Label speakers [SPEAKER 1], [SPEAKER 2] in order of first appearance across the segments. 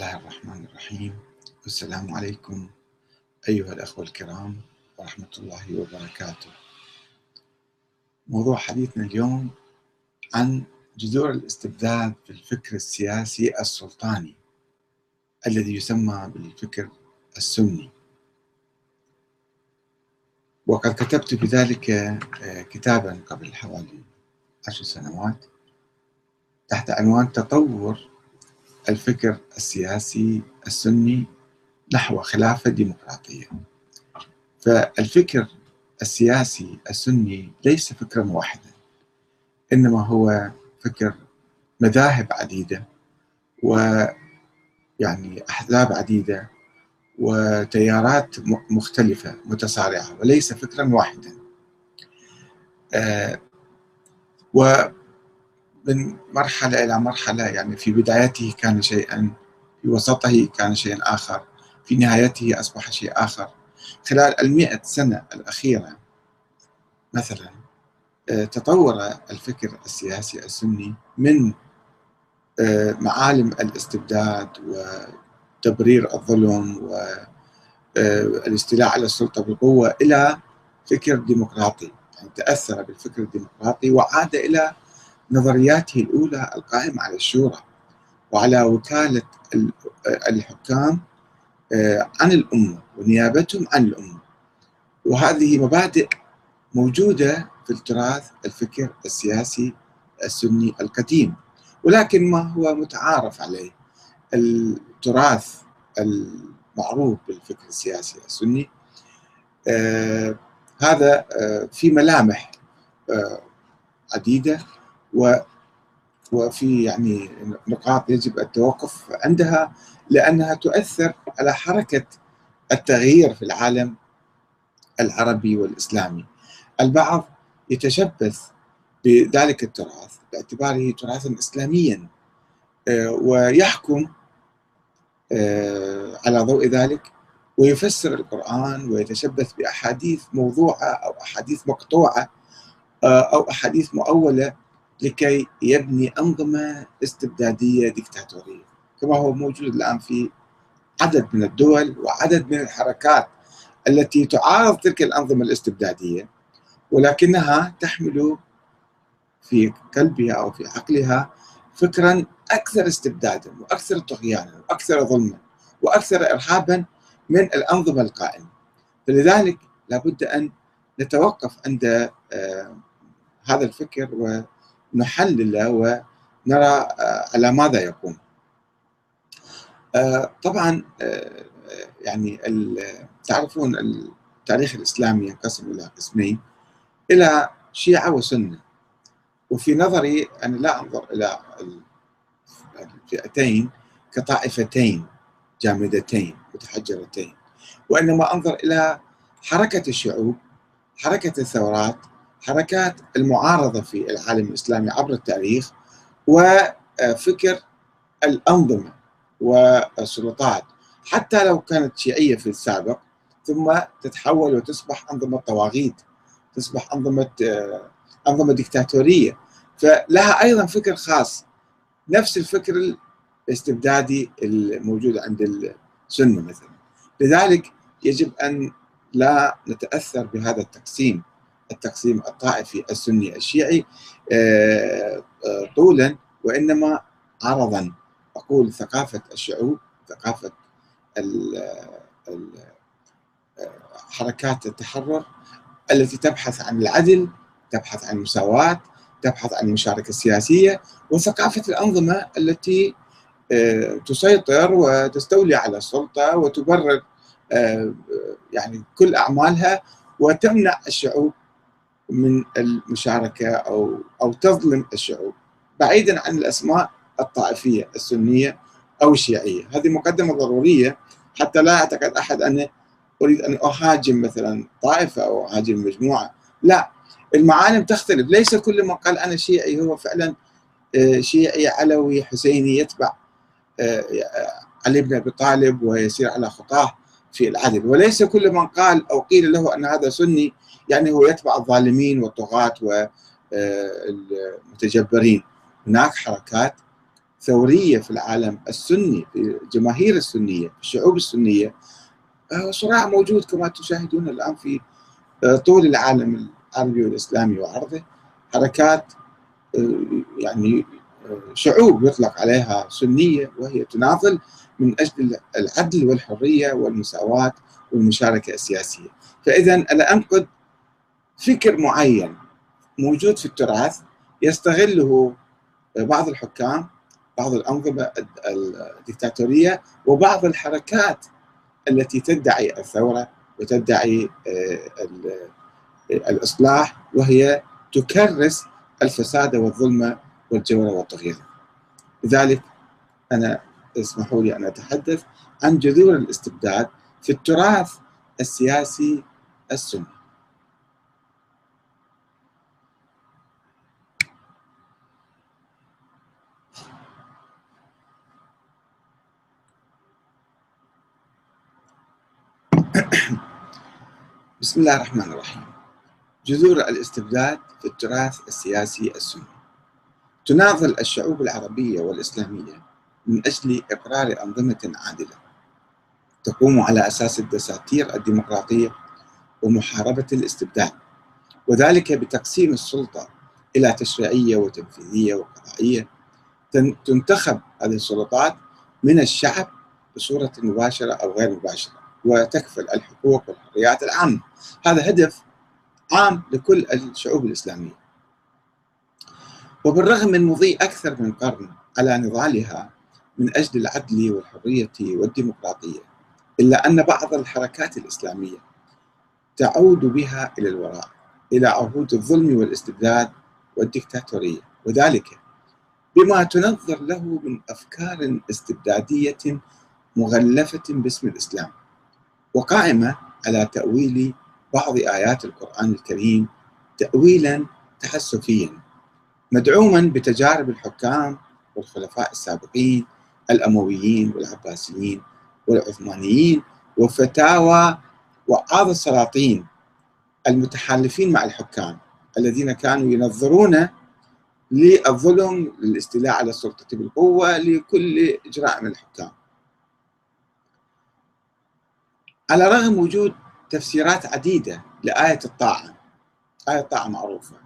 [SPEAKER 1] الله الرحمن الرحيم. والسلام عليكم أيها الأخوة الكرام ورحمة الله وبركاته. موضوع حديثنا اليوم عن جذور الاستبداد في الفكر السياسي السلطاني الذي يسمى بالفكر السني. وقد كتبت بذلك آه، كتابا قبل حوالي عشر سنوات تحت عنوان تطور الفكر السياسي السني نحو خلافة ديمقراطية. فالفكر السياسي السني ليس فكرا واحدا إنما هو فكر مذاهب عديدة ويعني أحزاب عديدة وتيارات مختلفة متصارعة وليس فكرا واحدا. آه من مرحلة إلى مرحلة يعني في بدايته كان شيئا في وسطه كان شيئا آخر في نهايته أصبح شيء آخر. خلال المئة سنة الأخيرة مثلا آه، تطور الفكر السياسي السني من آه، معالم الاستبداد وتبرير الظلم والاستيلاء آه، على السلطة بالقوة إلى فكر ديمقراطي. يعني تأثر بالفكر الديمقراطي وعاد إلى نظرياته الأولى القائمة على الشورى وعلى وكالة الحكام آه، عن الأمة ونيابتهم عن الأمة. وهذه مبادئ موجودة في التراث الفكر السياسي السني القديم. ولكن ما هو متعارف عليه؟ التراث المعروف بالفكر السياسي السني آه هذا آه في ملامح آه عديدة. و وفي يعني نقاط يجب التوقف عندها لأنها تؤثر على حركة التغيير في العالم العربي والإسلامي. البعض يتشبث بذلك التراث باعتباره تراثا اسلاميا آه، ويحكم آه، على ضوء ذلك ويفسر القرآن ويتشبث بأحاديث موضوعة أو أحاديث مقطوعة آه، أو أحاديث مؤولة لكي يبني أنظمة استبدادية ديكتاتورية. كما هو موجود الآن في عدد من الدول وعدد من الحركات التي تعارض تلك الأنظمة الاستبدادية ولكنها تحمل في قلبها أو في عقلها فكرا أكثر استبدادا وأكثر طغيانا وأكثر ظلما وأكثر إرهابا من الأنظمة القائمة. فلذلك لابد أن نتوقف عند آه، هذا الفكر و نحلله ونرى آه، على ماذا يقوم. آه، طبعا آه، يعني تعرفون التاريخ الإسلامي ينقسم إلى قسمين إلى شيعة وسنة. وفي نظري أنا لا أنظر إلى الفئتين كطائفتين جامدتين متحجرتين. وإنما أنظر إلى حركة الشعوب حركة الثورات حركات المعارضة في العالم الإسلامي عبر التاريخ وفكر الأنظمة والسلطات. حتى لو كانت شيعية في السابق ثم تتحول وتصبح أنظمة طواغيت تصبح أنظمة أنظمة ديكتاتورية. فلها أيضا فكر خاص نفس الفكر الاستبدادي الموجود عند السنة مثلا. لذلك يجب أن لا نتأثر بهذا التقسيم. التقسيم الطائفي السني الشيعي آه، آه، طولا وإنما عرضا. أقول ثقافة الشعوب ثقافة حركات التحرر التي تبحث عن العدل تبحث عن المساواة تبحث عن المشاركة السياسية وثقافة الأنظمة التي آه، تسيطر وتستولي على السلطة وتبرر يعني كل أعمالها وتمنع الشعوب من المشاركة أو أو تظلم الشعوب بعيدا عن الأسماء الطائفية السنية أو الشيعية، هذه مقدمة ضرورية حتى لا يعتقد أحد أن أريد أن أهاجم مثلا طائفة أو أهاجم مجموعة، لا المعالم تختلف، ليس كل من قال أنا شيعي هو فعلا آه، شيعي علوي حسيني يتبع آه، علي بن أبي طالب ويسير على خطاه. في العدل، وليس كل من قال أو قيل له أن هذا سني يعني هو يتبع الظالمين والطغاة والمتجبرين هناك حركات ثورية في العالم السني في الجماهير السنية في الشعوب السنية. آه، صراع موجود كما تشاهدون الآن في آه، طول العالم العربي والإسلامي وعرضه. حركات آه، يعني شعوب يطلق عليها سنية وهي تناضل من أجل العدل والحرية والمساواة والمشاركة السياسية. فإذا أنا أنقد فكر معين موجود في التراث يستغله بعض الحكام بعض الأنظمة الدكتاتورية وبعض الحركات التي تدعي الثورة وتدعي آه، الإصلاح وهي تكرس الفساد والظلم والجور والطغيان لذلك أنا اسمحوا لي أن أتحدث عن جذور الاستبداد في التراث السياسي السني. بسم الله الرحمن الرحيم. جذور الاستبداد في التراث السياسي السني. تناضل الشعوب العربية والإسلامية من أجل إقرار أنظمة عادلة. تقوم على أساس الدساتير الديمقراطية ومحاربة الاستبداد وذلك بتقسيم السلطة إلى تشريعية وتنفيذية وقضائية تنتخب هذه السلطات من الشعب بصورة مباشرة أو غير مباشرة وتكفل الحقوق والحريات العامة. هذا هدف عام لكل الشعوب الإسلامية. وبالرغم من مضي أكثر من قرن على نضالها من أجل العدل والحرية والديمقراطية إلا أن بعض الحركات الإسلامية تعود بها إلى الوراء إلى عهود الظلم والاستبداد والدكتاتورية. وذلك بما تنظر له من أفكار استبدادية مغلفة باسم الإسلام وقائمة على تأويل بعض آيات القرآن الكريم تأويلا تحسفيا. مدعوما بتجارب الحكام والخلفاء السابقين الأمويين والعباسيين والعثمانيين وفتاوى وعاض السلاطين المتحالفين مع الحكام الذين كانوا ينظرون للظلم للاستيلاء على السلطة بالقوة لكل إجراء من الحكام. على رغم وجود تفسيرات عديدة لآية الطاعة آية الطاعة معروفة.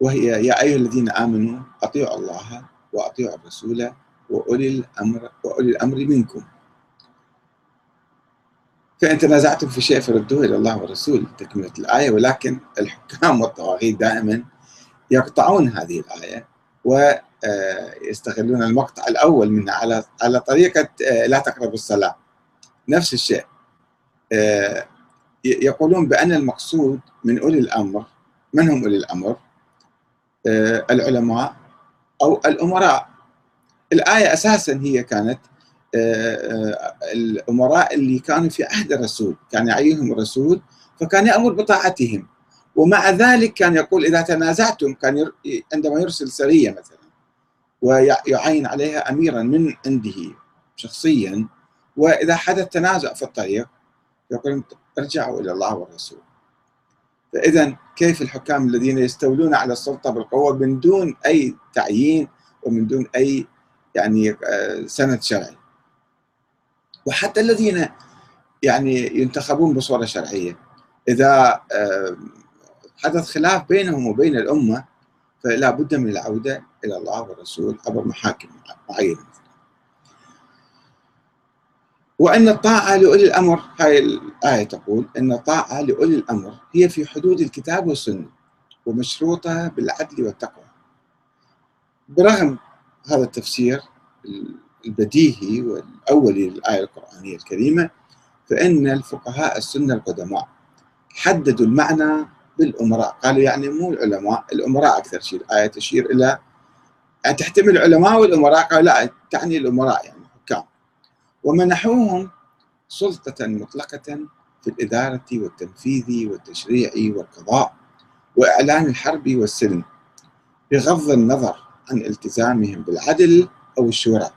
[SPEAKER 1] وهي يا أيها الذين آمنوا أطيعوا الله وأطيعوا الرسول وأولي الأمر وأولي الأمر منكم. فإن تنازعتم في شيء فردوه إلى الله والرسول تكملة الآية. ولكن الحكام والطواغيت دائما يقطعون هذه الآية ويستغلون المقطع الأول منها على على طريقة آه، لا تقربوا الصلاة. نفس الشيء آه، يقولون بأن المقصود من أولي الأمر من هم أولي الأمر؟ العلماء أو الأمراء. الآية أساسا هي كانت آه، الأمراء اللي كانوا في عهد الرسول كان يعينهم الرسول فكان يأمر بطاعتهم. ومع ذلك كان يقول إذا تنازعتم كان عندما يرسل سرية مثلا ويعين عليها أميرا من عنده شخصيا وإذا حدث تنازع في الطريق يقول ارجعوا إلى الله والرسول. فإذا كيف الحكام الذين يستولون على السلطة بالقوة من دون أي تعيين ومن دون أي يعني آه، سند شرعي؟ وحتى الذين يعني ينتخبون بصورة شرعية إذا آه، حدث خلاف بينهم وبين الأمة فلا بد من العودة إلى الله والرسول عبر محاكم معينة. وأن الطاعة لأولي الأمر هاي الآية تقول أن الطاعة لأولي الأمر هي في حدود الكتاب والسنة ومشروطة بالعدل والتقوى. برغم هذا التفسير البديهي والأولي للآية القرآنية الكريمة فإن الفقهاء السنة القدماء حددوا المعنى بالأمراء. قالوا يعني مو العلماء الأمراء أكثر شيء. الآية تشير إلى يعني تحتمل العلماء والأمراء؟ قالوا لا تعني الأمراء يعني. ومنحوهم سلطة مطلقة في الإدارة والتنفيذ والتشريع والقضاء وإعلان الحرب والسلم بغض النظر عن التزامهم بالعدل أو الشورى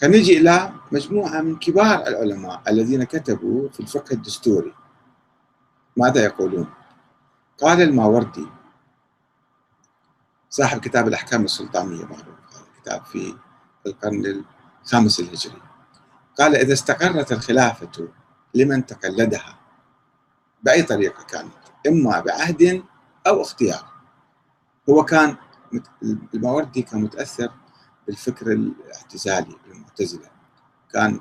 [SPEAKER 1] خنجي إلى مجموعة من كبار العلماء الذين كتبوا في الفقه الدستوري ماذا يقولون؟ قال الماوردي صاحب كتاب الأحكام السلطانية معروف كتاب في القرن الخامس الهجري. قال إذا استقرت الخلافة لمن تقلدها بأي طريقة كانت؟ إما بعهد أو اختيار. هو كان الماوردي كان متأثر بالفكر الاعتزالي المعتزلة كان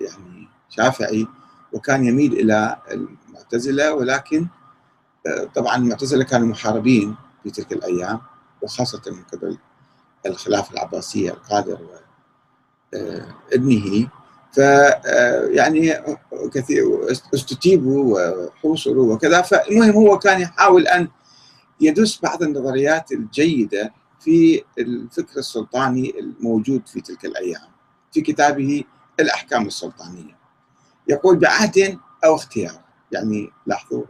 [SPEAKER 1] يعني شافعي وكان يميل إلى المعتزلة ولكن آه، طبعا المعتزلة كانوا محاربين في تلك الأيام وخاصة من قبل الخلافة العباسية القادر وابنه ف آه، يعني كثير استتيبوا وحوصروا وكذا. فالمهم هو كان يحاول أن يدس بعض النظريات الجيدة في الفكر السلطاني الموجود في تلك الأيام في كتابه الأحكام السلطانية. يقول بعهد أو اختيار. يعني لاحظوا